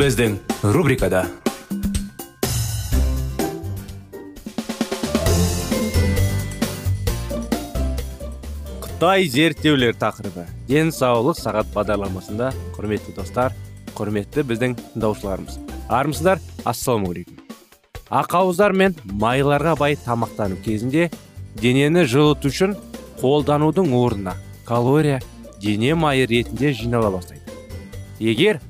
Біздің рубрикада қытай зерттеулер тақырыбы. Денсаулық сағат бағдарламасында құрметті достар құрметті біздің тыңдаушыларымыз. Армысыздар ассалаумағалейкум. Ақауыздар мен майларға бай тамақтану кезінде денені жылыту үшін қолданудың орнына калория дене майы ретінде жинала бастайды. Егер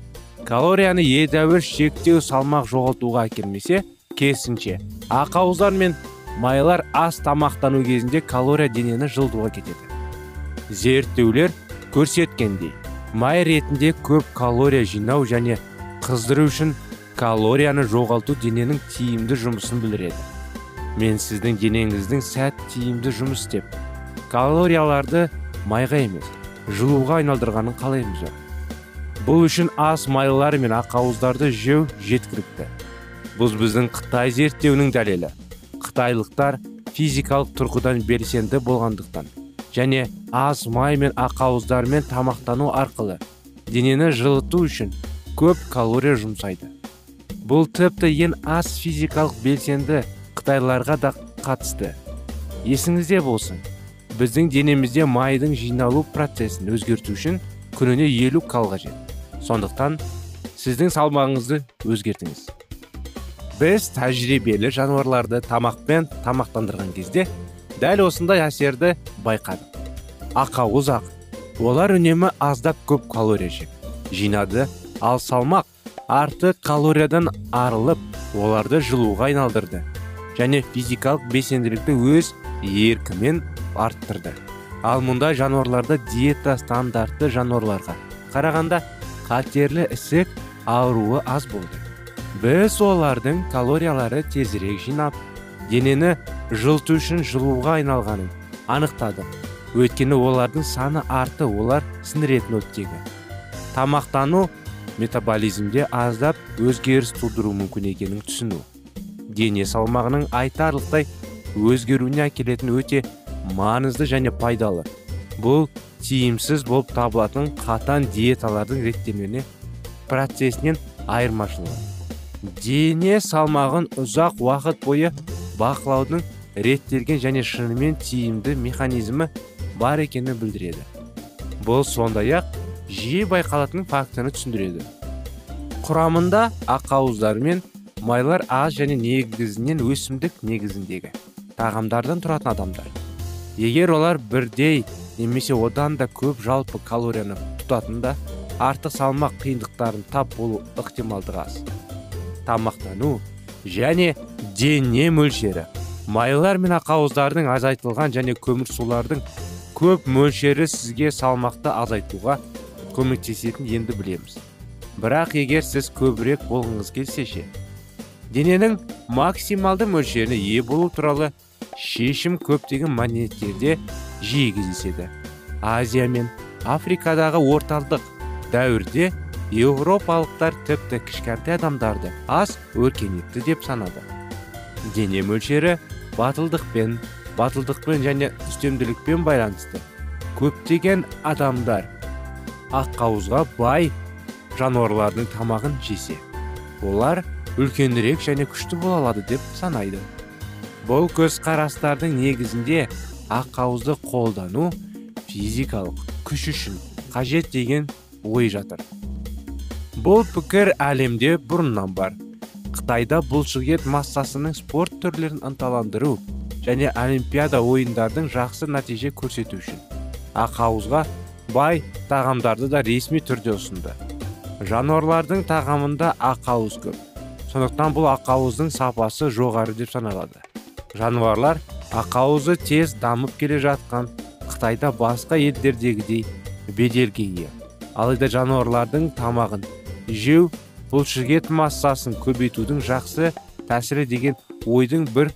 калорияны едәуір шектеу салмақ жоғалтуға әкелмесе керісінше ақауыздар мен майлар аз тамақтану кезінде калория денені жылытуға кетеді. Зерттеулер көрсеткендей май ретінде көп калория жинау және қыздыру үшін калорияны жоғалту дененің тиімді жұмысын білдіреді. Мен сіздің денеңіздің сәт тиімді жұмыс істеп калорияларды майға емес жылуға айналдырғанын қалаймыз бұл үшін ас майлар мен ақауыздарды жеу жеткілікті. Бұл біздің қытай зерттеуінің дәлелі. Қытайлықтар физикалық тұрғыдан белсенді болғандықтан және аз май мен ақауыздармен тамақтану арқылы денені жылыту үшін көп калория жұмсайды. Бұл тіпті ең аз физикалық белсенді қытайларға да қатысты. Есіңізде болсын. Біздің денемізде майдың жиналу процесін өзгерту үшін күніне елу кал қажет сондықтан сіздің салмағыңызды өзгертіңіз. Біз тәжірибелі жануарларды тамақпен тамақтандырған кезде дәл осындай әсерді байқадық. Ақауыз ақ олар үнемі аздап көп калория жеп жинады ал салмақ артық калориядан арылып оларды жылуға айналдырды және физикалық белсенділікті өз еркімен арттырды. Ал мұндай жануарларда диета стандартты жануарларға қарағанда қатерлі ісік ауруы аз болды. Біз олардың калориялары тезірек жинап денені жылыту үшін жылуға айналғанын анықтадық. Өйткені олардың саны артты олар сіңіретін оттегі. Тамақтану метаболизмде аздап өзгеріс тудыру мүмкін екенін түсіну. Дене салмағының айтарлықтай өзгеруіне әкелетін өте маңызды және пайдалы бұл тиімсіз болып табылатын қатан диеталардың реттелуіне процесінен айырмашылығы дене салмағын ұзақ уақыт бойы бақылаудың реттелген және шынымен тиімді механизмі бар екенін білдіреді бұл сондай ақ жиі байқалатын фактіні түсіндіреді құрамында ақауыздар мен майлар аз және негізінен өсімдік негізіндегі тағамдардан тұратын адамдар егер олар бірдей немесе одан да көп жалпы калорияны тұтатында артық салмақ қиындықтарын тап болу ықтималдығы аз. Тамақтану және дене мөлшері. Майлар мен ақауыздардың азайтылған және көмірсулардың көп мөлшері сізге салмақты азайтуға көмектесетін енді білеміз. Бірақ егер сіз көбірек болғыңыз келсе ше дененің максималды мөлшеріне ие болу туралы шешім көптеген мәдениеттерде жиі кездеседі азия мен африкадағы орталық дәуірде еуропалықтар тіпті кішкентай адамдарды аз өркениетті деп санады. Дене мөлшері батылдықпен батылдықпен және үстемділікпен байланысты. Көптеген адамдар аққауызға бай жануарлардың тамағын жесе олар үлкенірек және күшті бола алады деп санайды. Бұл көзқарастардың негізінде аққауызды қолдану физикалық күш үшін қажет деген ой жатыр. Бұл пікір әлемде бұрыннан бар. Қытайда бұлшықет массасының спорт түрлерін ынталандыру және олимпиада ойындардың жақсы нәтиже көрсету үшін ақауызға бай тағамдарды да ресми түрде ұсынды. Жануарлардың тағамында ақауыз көп. Сондықтан бұл ақауыздың сапасы жоғары деп саналады. Жануарлар ақауызы тез дамып келе жатқан қытайда басқа елдердегідей беделге ие. Алайда жануарлардың тамағын жеу бұлшықет массасын көбейтудің жақсы тәсілі деген ойдың бір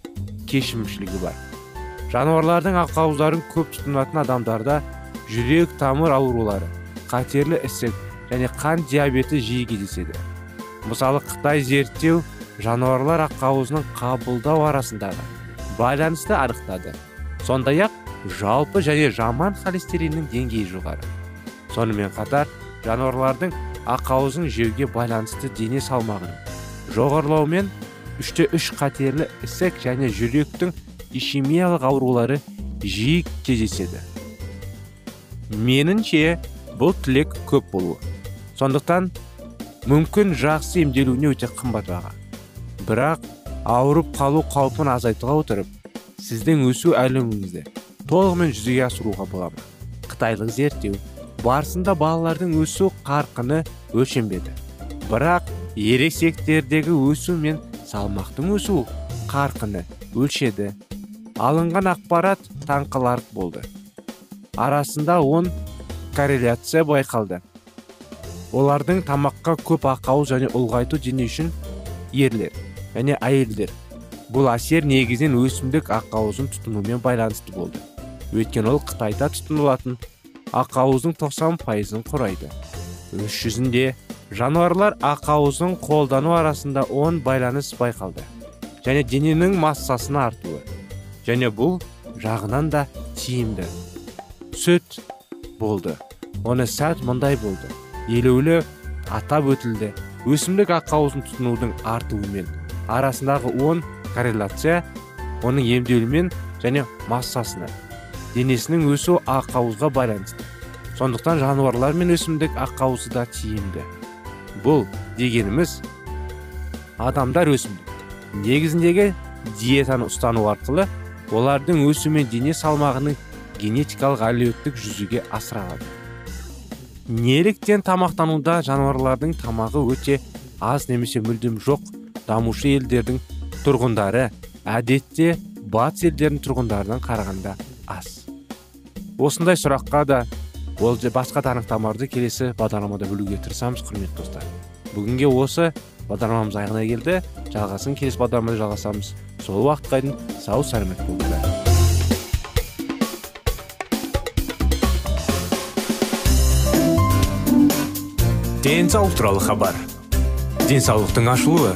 кешімшілігі бар. Жануарлардың ақауыздарын көп тұтынатын адамдарда жүрек тамыр аурулары қатерлі ісік және қан диабеті жиі кездеседі. Мысалы қытай зерттеу жануарлар ақауызының қабылдау арасындағы байланысты анықтады сондай ақ жалпы және жаман холестериннің деңгейі жоғары. Сонымен қатар жануарлардың ақауызын жеуге байланысты дене салмағының жоғарылауымен үште үш қатерлі ісік және жүректің ишемиялық аурулары жиі кездеседі. Меніңше бұл тілек көп болуы. Сондықтан мүмкін жақсы емделуіне өте қымбат баға. Бірақ ауырып қалу қаупін азайтуға отырып сіздің өсу әлеміңізді толығымен жүзеге асыруға бола ма қытайлық зерттеу барысында балалардың өсу қарқыны өлшенбеді. Бірақ ересектердегі өсу мен салмақтың өсу қарқыны өлшеді. Алынған ақпарат таңқаларлық болды. Арасында он корреляция байқалды. Олардың тамаққа көп ақауыз және ұлғайту дене үшін ерлер. Және әйелдер. Бұл әсер негізінен өсімдік ақауызын тұтынумен байланысты болды. Өйткені ол қытайда тұтынылатын ақауыздың 90 пайызын құрайды. Өз жүзінде жануарлар ақауызын қолдану арасында он байланыс байқалды және дененің массасының артуы және бұл жағынан да тиімді. Сүт болды. Оны сәт мұндай болды. Елеулі атап өтілді. Өсімдік ақауызын тұтынудың артуымен арасындағы он корреляция оның емделуімен және массасына денесінің өсу ақауызға байланысты. Сондықтан жануарлар мен өсімдік ақауызы да тиімді. Бұл дегеніміз адамдар өсімдік. Негізіндегі диетаны ұстану арқылы олардың өсу мен дене салмағының генетикалық әлеуеттік жүзеге асыра алады неліктен тамақтануда жануарлардың тамағы өте аз немесе мүлдем жоқ дамушы елдердің тұрғындары әдетте батыс елдердің тұрғындарынан қарағанда аз. Осындай сұраққа да ол басқа да анықтамаларды келесі бағдарламада білуге тырысамыз құрметті достар. Бүгінге осы бағдарламамыз аяғына келді. Жалғасын келесі бағдарламада жалғасамыз. Сол уақытқа дейін сау сәлемет болыңыздар. Денсаулық туралы хабар. Денсаулықтың ашылуы.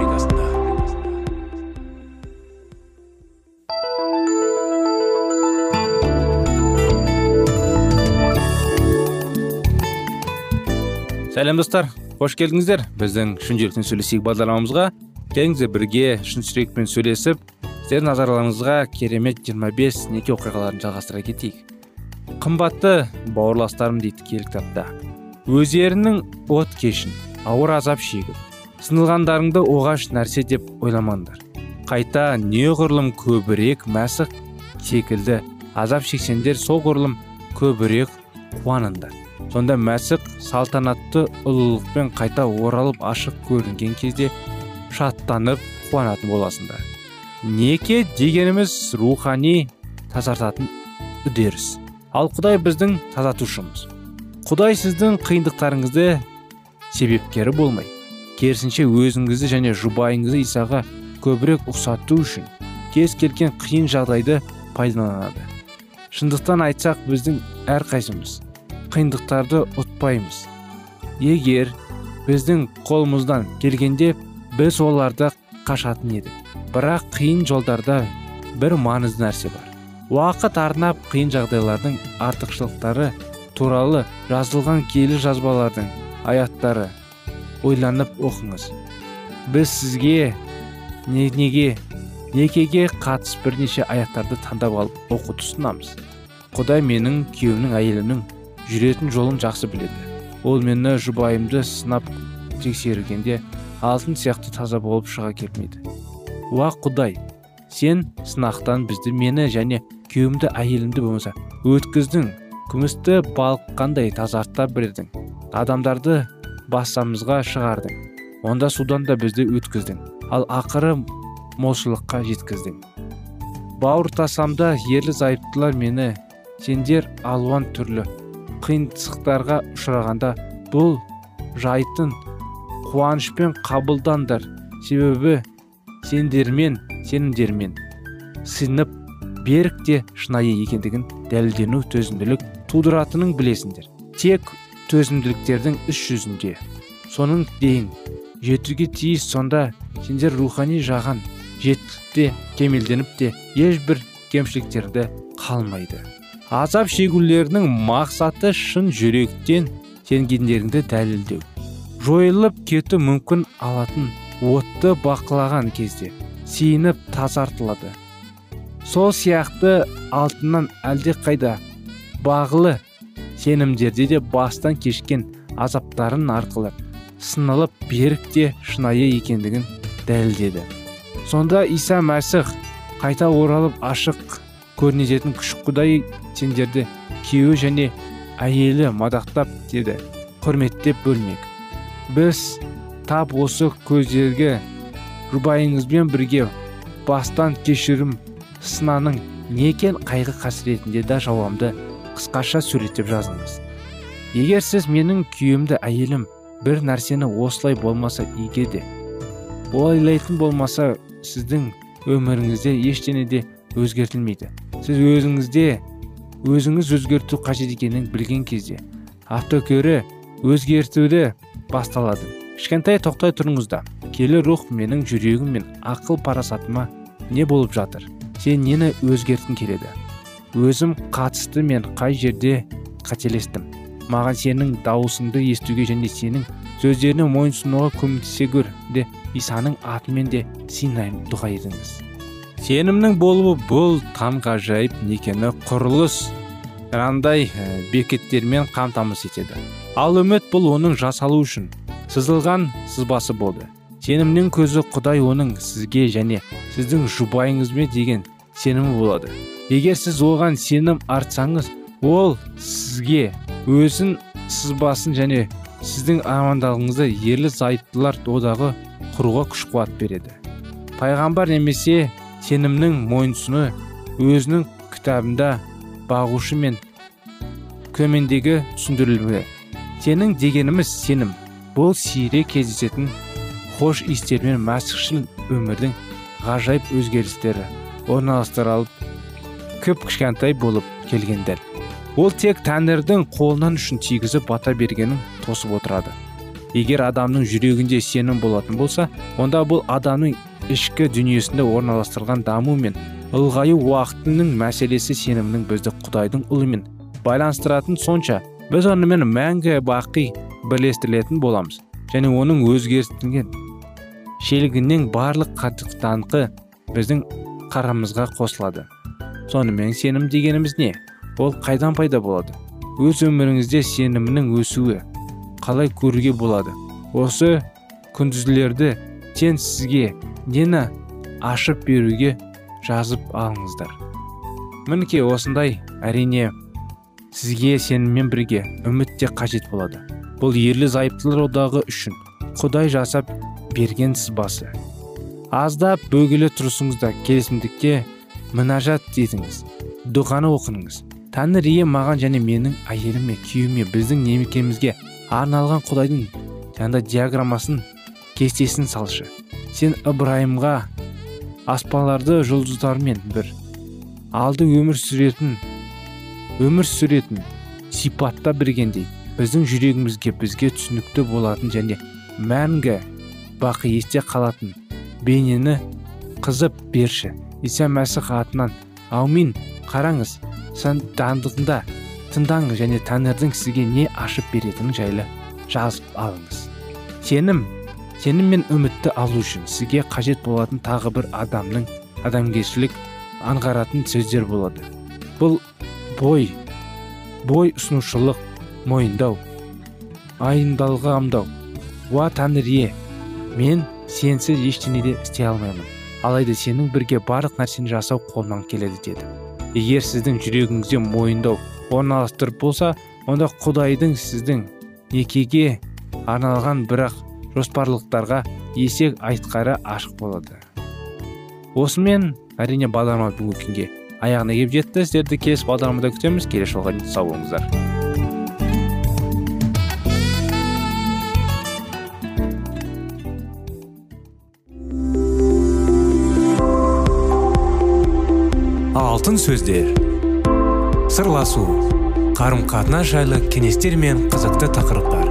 Сәлем достар. Қош келдіңіздер. Біздің шын жүректен сөйлесейік бағдарламамызға. Келіңіздер бірге шын жүрекпен сөйлесіп сіздердің назарларыңызға керемет 25 неке оқиғаларын жалғастыра кетейік. Қымбатты бауырластарым дейді киелі кітапта. Өздерінің от кешін ауыр азап шегіп сынылғандарыңды оғаш нәрсе деп ойламаңдар. Қайта неғұрлым көбірек мәсіх секілді азап шексеңдер соғұрлым көбірек қуаныңдар. Сонда мәсіх салтанатты ұлылықпен қайта оралып ашық көрінген кезде шаттанып қуанатын боласыңдар. Неке дегеніміз рухани тазартатын үдеріс. Ал құдай біздің тазартушымыз. Құдай сіздің қиындықтарыңызды себепкері болмай керісінше өзіңізді және жұбайыңызды исаға көбірек ұқсату үшін кез келген қиын жағдайды пайдаланады. Шындықтан айтсақ біздің әрқайсымыз қиындықтарды ұтпаймыз. Егер біздің қолымыздан келгенде біз оларды қашатын едік. Бірақ қиын жолдарда бір маңызды нәрсе бар. Уақыт арнап қиын жағдайлардың артықшылықтары туралы жазылған келі жазбалардың аяттары ойланып оқыңыз. Біз сізге не, неге некеге қатыс бірнеше аяттарды таңдап алып оқуды ұсынамыз. Құдай менің күйеуімнің әйелімнің жүретін жолын жақсы біледі. Ол мені жұбайымды сынап тексергенде алтын сияқты таза болып шыға келмейді. Уа құдай сен сынақтан бізді мені және күйеуімді әйелімді болмаса өткіздің. Күмісті балқандай тазарта бердің адамдарды басамызға шығардың. Онда судан да бізді өткіздің. Ал ақыры молшылыққа жеткіздің. Бауыртасамда ерлі зайыптылар мені сендер алуан түрлі қиындықтарға ұшырағанда бұл жайтын қуанышпен қабылдандар себебі сендермен сенімдермен сынып берік те шынайы екендігін дәлелдену төзімділік тудыратынын білесіңдер. Тек төзімділіктердің іс жүзінде соның дейін жетуге тиіс сонда сендер рухани жаған жетіп те кемелденіп те ешбір кемшіліктерді қалмайды азап шегулерінің мақсаты шын жүректен сенгендеріңді дәлелдеу. Жойылып кету мүмкін алатын отты бақылаған кезде сиініп тазартылады. Сол сияқты алтыннан әлде қайда бағылы сенімдерде де бастан кешкен азаптарын арқылы сынылып берік те шынайы екендігін дәлелдеді. Сонда иса мәсіх қайта оралып ашық көрінетін күш құдай сендерді күйеуі және әйелі мадақтап деді. Құрметтеп бөлмек біз тап осы көздерге жұбайыңызбен бірге бастан кешірім сынаның не екен қайғы қасіретінде да жауамды қысқаша суреттеп жазыңыз. Егер сіз менің күйеуімді әйелім бір нәрсені осылай болмаса иге де ойлайтын болмаса сіздің өміріңізде ештеңе де өзгертілмейді. Сіз өзіңізде өзіңіз өзгерту қажет екенін білген кезде автокөрі өзгертуді басталады. Кішкентай тоқтай тұрыңыз да келі рух менің жүрегім мен ақыл парасатыма не болып жатыр? Сен нені өзгерткің келеді? Өзім қатысты мен қай жерде қателестім? Маған сенің дауысыңды естуге және сенің сөздеріне мойынсұнуға көмектесе көр де исаның атымен де синаймын дұға етіңіз. Сенімнің болуы бұл таңғажайып некені құрылыс. Ә, бекеттермен қамтамасыз етеді. Ал үміт бұл оның жасалу үшін. Сызылған сызбасы болды. Сенімнің көзі құдай оның сізге және сіздің жұбайыңызбен деген сенімі болады. Егер сіз оған сенім артсаңыз ол сізге өзін сызбасын және сіздің амандығыңызды ерлі зайыптылар одағы құруға күш қуат береді. Пайғамбар немесе сенімнің мойынсыны өзінің кітабында бағушы мен көмендегі түсіндірілімі сенің дегеніміз сенім. Бұл сирек кездесетін хош иістер мен мәсіхшіл өмірдің ғажайып өзгерістері орналастыра алып кіп кішкентай болып келген дәл ол тек тәңірдің қолынан үшін тигізіп бата бергенін тосып отырады. Егер адамның жүрегінде сенім болатын болса онда бұл адамның ішкі дүниесінде орналастырған даму мен ұлғаю уақытының мәселесі сенімнің бізді құдайдың ұлымен байланыстыратын сонша біз онымен мәңгі бақи бірлестірілетін боламыз және оның өзгертілген шелігінен барлық қатықтаңқы біздің қарамызға қосылады. Сонымен сенім дегеніміз не? Ол қайдан пайда болады? Өз өміріңізде сенімнің өсуі қалай көруге болады? Осы күндізгілерді тен сізге нені ашып беруге жазып алыңыздар. Мінекей осындай әрине сізге сеніммен бірге үміт те қажет болады. Бұл ерлі зайыптылар одағы үшін құдай жасап берген сызбасы. Аздап бөгеле тұрысыңызда келісімдікке мінәжат етіңіз дұғаны оқыңыз тәңір ие маған және менің әйеліме күйеуіме біздің немекемізге арналған құдайдың жаңағыдай диаграммасын кестесін салшы. Сен ыбырайымға аспаларды жұлдыздармен бір алды өмір сүретін өмір сүретін сипатта бергендей біздің жүрегімізге бізге түсінікті болатын және мәңгі бақи есте қалатын бейнені қызып берші. Иса мәсіх атынан аумин қараңыз дандығында тыңдаңыз және тәңірдің сізге не ашып беретінін жайлы жазып алыңыз сенім сенім мен үмітті алу үшін сізге қажет болатын тағы бір адамның адамгершілік аңғаратын сөздер болады. Бұл бой бой ұсынушылық мойындау айындалғамдау уа тәңір ие мен сенсіз ештеңе де істей алмаймын. Алайда сенің бірге барлық нәрсені жасау қолымнан келеді деді. Егер сіздің жүрегіңізде мойындау орналастырып болса онда құдайдың сіздің некеге арналған бірақ жоспарлықтарға есек айтқары ашық болады. Осымен әрине бағдарлама бүгінгі күнге аяғына келіп жетті. Сіздерді келесі бағдарламада күтеміз. Келесі жолға дейін сау болыңыздар. Алтын сөздер. Сырласу. Қарым қатынас жайлы кеңестер мен қызықты тақырыптар.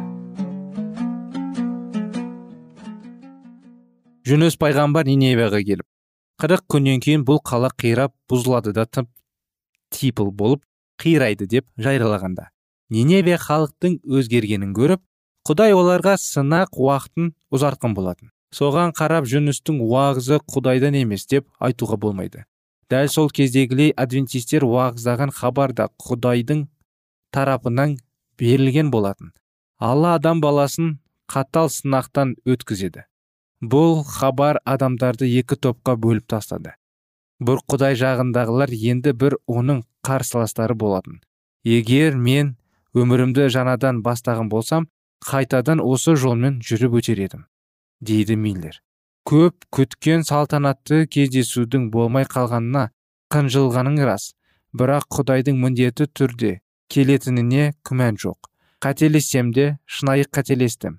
Жүніс пайғамбар ниневияға келіп қырық күннен кейін бұл қала қирап бұзылады да тып типыл болып қирайды деп жариялағанда ниневия халықтың өзгергенін көріп құдай оларға сынақ уақытын ұзартқан болатын. Соған қарап жүністің уағызы құдайдан емес деп айтуға болмайды. Дәл сол кездегілей адвентистер уағыздаған хабар да құдайдың тарапынан берілген болатын. Алла адам баласын қатал сынақтан өткізеді. Бұл хабар адамдарды екі топқа бөліп тастады. Бір құдай жағындағылар енді бір оның қарсыластары болатын. Егер мен өмірімді жаңадан бастаған болсам қайтадан осы жолмен жүріп өтер едім дейді миллер. Көп күткен салтанатты кездесудің болмай қалғанына қынжылғаның рас бірақ құдайдың міндетті түрде келетініне күмән жоқ. Қателессем де шынайы қателестім.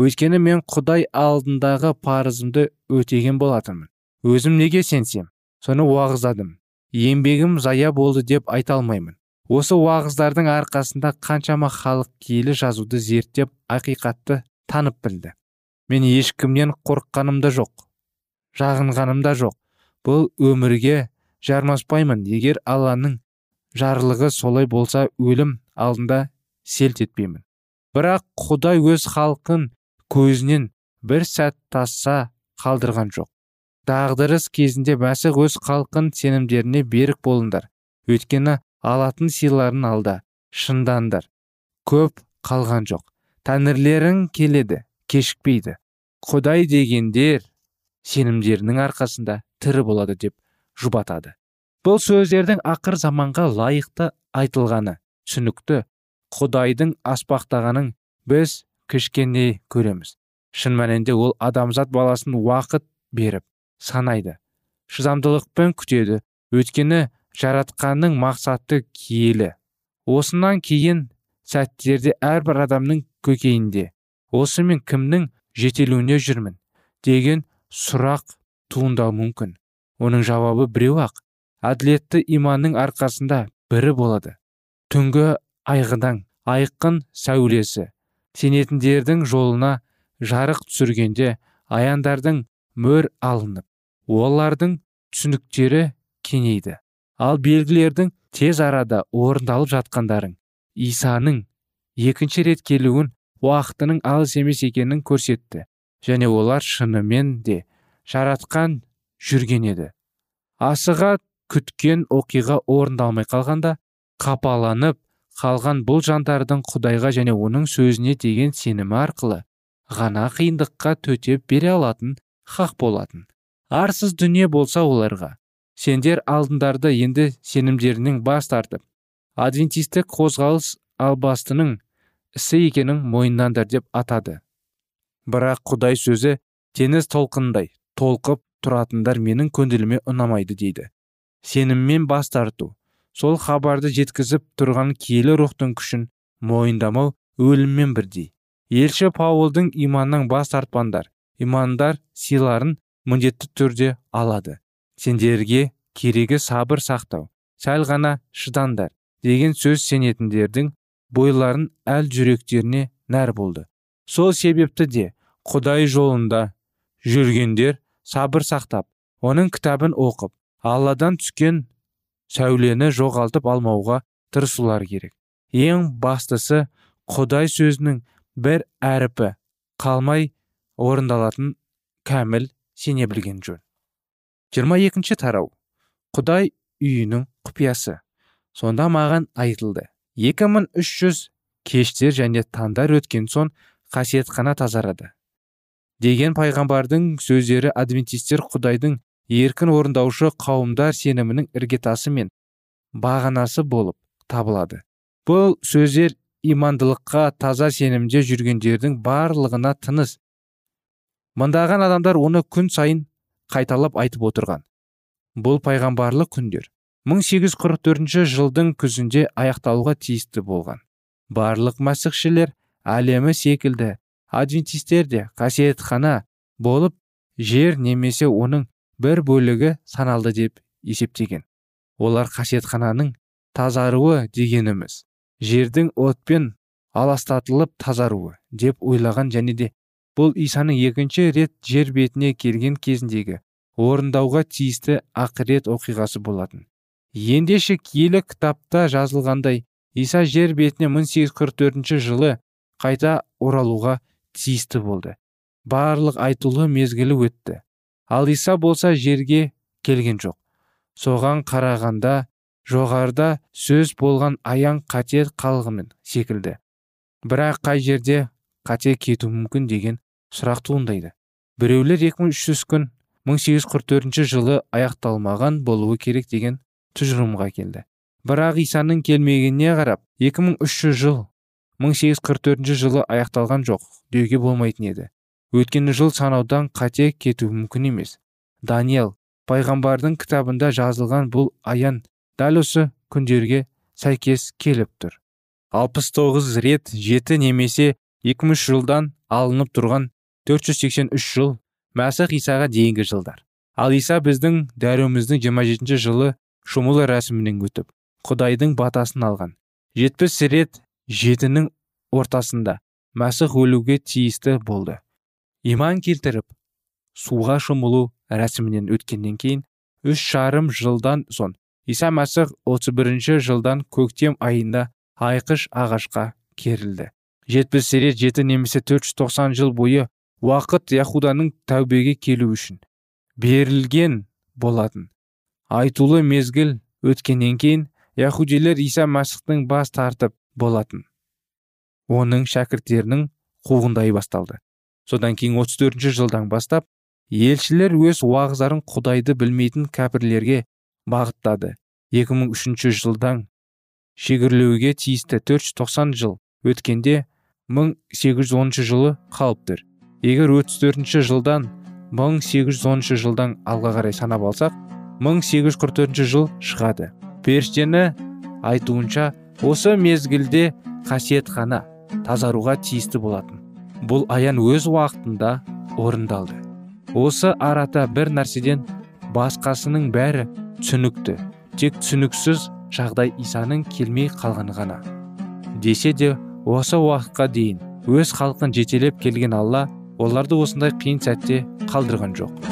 Өйткені мен құдай алдындағы парызымды өтеген болатынмын. Өзім неге сенсем? Соны уағыздадым. Еңбегім зая болды деп айта алмаймын. Осы уағыздардың арқасында қаншама халық киелі жазуды зерттеп ақиқатты танып білді. Мен ешкімнен қорыққаным да жоқ жағынғаным да жоқ. Бұл өмірге жармаспаймын егер алланың жарлығы солай болса өлім алдында селт етпеймін. Бірақ құдай өз халқын көзінен бір сәт тасса қалдырған жоқ. Дағдырыс кезінде мәсіх өз халқын сенімдеріне берік болыңдар. Өйткені алатын сыйларын алда шындандар көп қалған жоқ. Тәңірлерің келеді кешікпейді. Құдай дегендер сенімдерінің арқасында тірі болады деп жұбатады. Бұл сөздердің ақыр заманға лайықты айтылғаны түсінікті. Құдайдың аспақтағанын біз кішкене көреміз. Шын мәнінде ол адамзат баласын уақыт беріп санайды шыдамдылықпен күтеді. Өйткені жаратқанның мақсаты киелі. Осынан кейін сәттерде әрбір адамның көкейінде осы мен кімнің жетелуіне жүрмін? деген сұрақ туындауы мүмкін. Оның жауабы біреу ақ. Әділетті иманның арқасында бірі болады. Түнгі айғыдан айқын сәулесі. Сенетіндердің жолына жарық түсіргенде аяндардың мөр алынып олардың түсініктері кеңейді. Ал белгілердің тез арада орындалып жатқандарын исаның екінші рет келуін уақытының алыс емес екенін көрсетті және олар шынымен де жаратқан жүрген еді. Асыға күткен оқиға орындалмай қалғанда қапаланып қалған бұл жандардың құдайға және оның сөзіне деген сенімі арқылы ғана қиындыққа төтеп бере алатын хақ болатын. Арсыз дүние болса оларға сендер алдындарды енді сенімдерінен бас тартып адвентистік қозғалыс албастының ісі екенін мойындандар деп атады. Бірақ құдай сөзі теңіз толқындай толқып тұратындар менің көңіліме ұнамайды дейді. Сеніммен бас тарту сол хабарды жеткізіп тұрған киелі рухтың күшін мойындамау өліммен бірдей. Елші паулдың иманнан бас тартпаңдар имандар сыйларын міндетті түрде алады. Сендерге керегі сабыр сақтау сәл ғана шыдандар деген сөз сенетіндердің бойларын әл жүректеріне нәр болды. Сол себепті де құдай жолында жүргендер сабыр сақтап оның кітабын оқып алладан түскен сәулені жоғалтып алмауға тырысулар керек. Ең бастысы құдай сөзінің бір әріпі қалмай орындалатын кәміл сене білген жөн. 22 екінші тарау. Құдай үйінің құпиясы. Сонда маған айтылды. 2300 кештер және таңдар өткен соң қасиетхана тазарады. Деген пайғамбардың сөздері адвентистер құдайдың еркін орындаушы қауымдар сенімінің іргетасы мен бағанасы болып табылады. Бұл сөздер имандылыққа таза сенімде жүргендердің барлығына тыныс. Мыңдаған адамдар оны күн сайын қайталап айтып отырған. Бұл пайғамбарлық күндер. 1844 жылдың күзінде аяқталуға тиісті болған. Барлық мәсіхшілер әлемі секілді адвентистер де қасиетхана болып жер немесе оның бір бөлігі саналды деп есептеген. Олар қасиетхананың тазаруы дегеніміз жердің отпен аластатылып тазаруы деп ойлаған және де бұл исаның екінші рет жер бетіне келген кезіндегі орындауға тиісті ақырет оқиғасы болатын. Ендеше киелі кітапта жазылғандай иса жер бетіне 1844 жылы қайта оралуға тиісті болды. Барлық айтулы мезгілі өтті. Ал иса болса жерге келген жоқ. Соған қарағанда жоғарыда сөз болған аян қате қалғымен секілді. Бірақ қай жерде қате кету мүмкін деген сұрақ туындайды. Біреулер 2300 күн 1844 жылы аяқталмаған болуы керек деген тұжырымға келді. Бірақ исаның келмегеніне қарап 2300 жыл 1844 жылы аяқталған жоқ деуге болмайтын еді. Өйткені жыл санаудан қате кету мүмкін емес. Даниэл пайғамбардың кітабында жазылған бұл аян дәл осы күндерге сәйкес келіп тұр. 69 рет жеті немесе 23 жылдан алынып тұрған 483 жыл мәсіх исаға дейінгі жылдар. Ал иса біздің дәруіміздің 27 жылы шомылу рәсімінен өтіп құдайдың батасын алған. Жетпіс рет жетінің ортасында мәсіх өлуге тиісті болды. Иман келтіріп суға шомылу рәсімінен өткеннен кейін үш жарым жылдан соң иса мәсіх 31 жылдан көктем айында айқыш ағашқа керілді. жетпіс рет жеті немесе 490 жыл бойы уақыт яхуданың тәубеге келу үшін берілген болатын. Айтулы мезгіл өткеннен кейін яхудилер иса мәсіхтің бас тартып болатын. Оның шәкірттерінің қуғындайы басталды. Содан кейін 34 жылдан бастап елшілер өз уағыздарын құдайды білмейтін кәпірлерге бағыттады. 2003 жылдан шегірлеуге тиісті 490 жыл өткенде 1810 жылы қалып тұр. Егер 34 жылдан 1810 жылдан алға қарай санап алсақ 1844 жыл шығады. Періштені айтуынша осы мезгілде қасиетхана тазаруға тиісті болатын. Бұл аян өз уақытында орындалды. Осы арата бір нәрседен басқасының бәрі түсінікті тек түсініксіз жағдай исаның келмей қалғаны ғана. Десе де осы уақытқа дейін өз халқын жетелеп келген алла оларды осындай қиын сәтте қалдырған жоқ.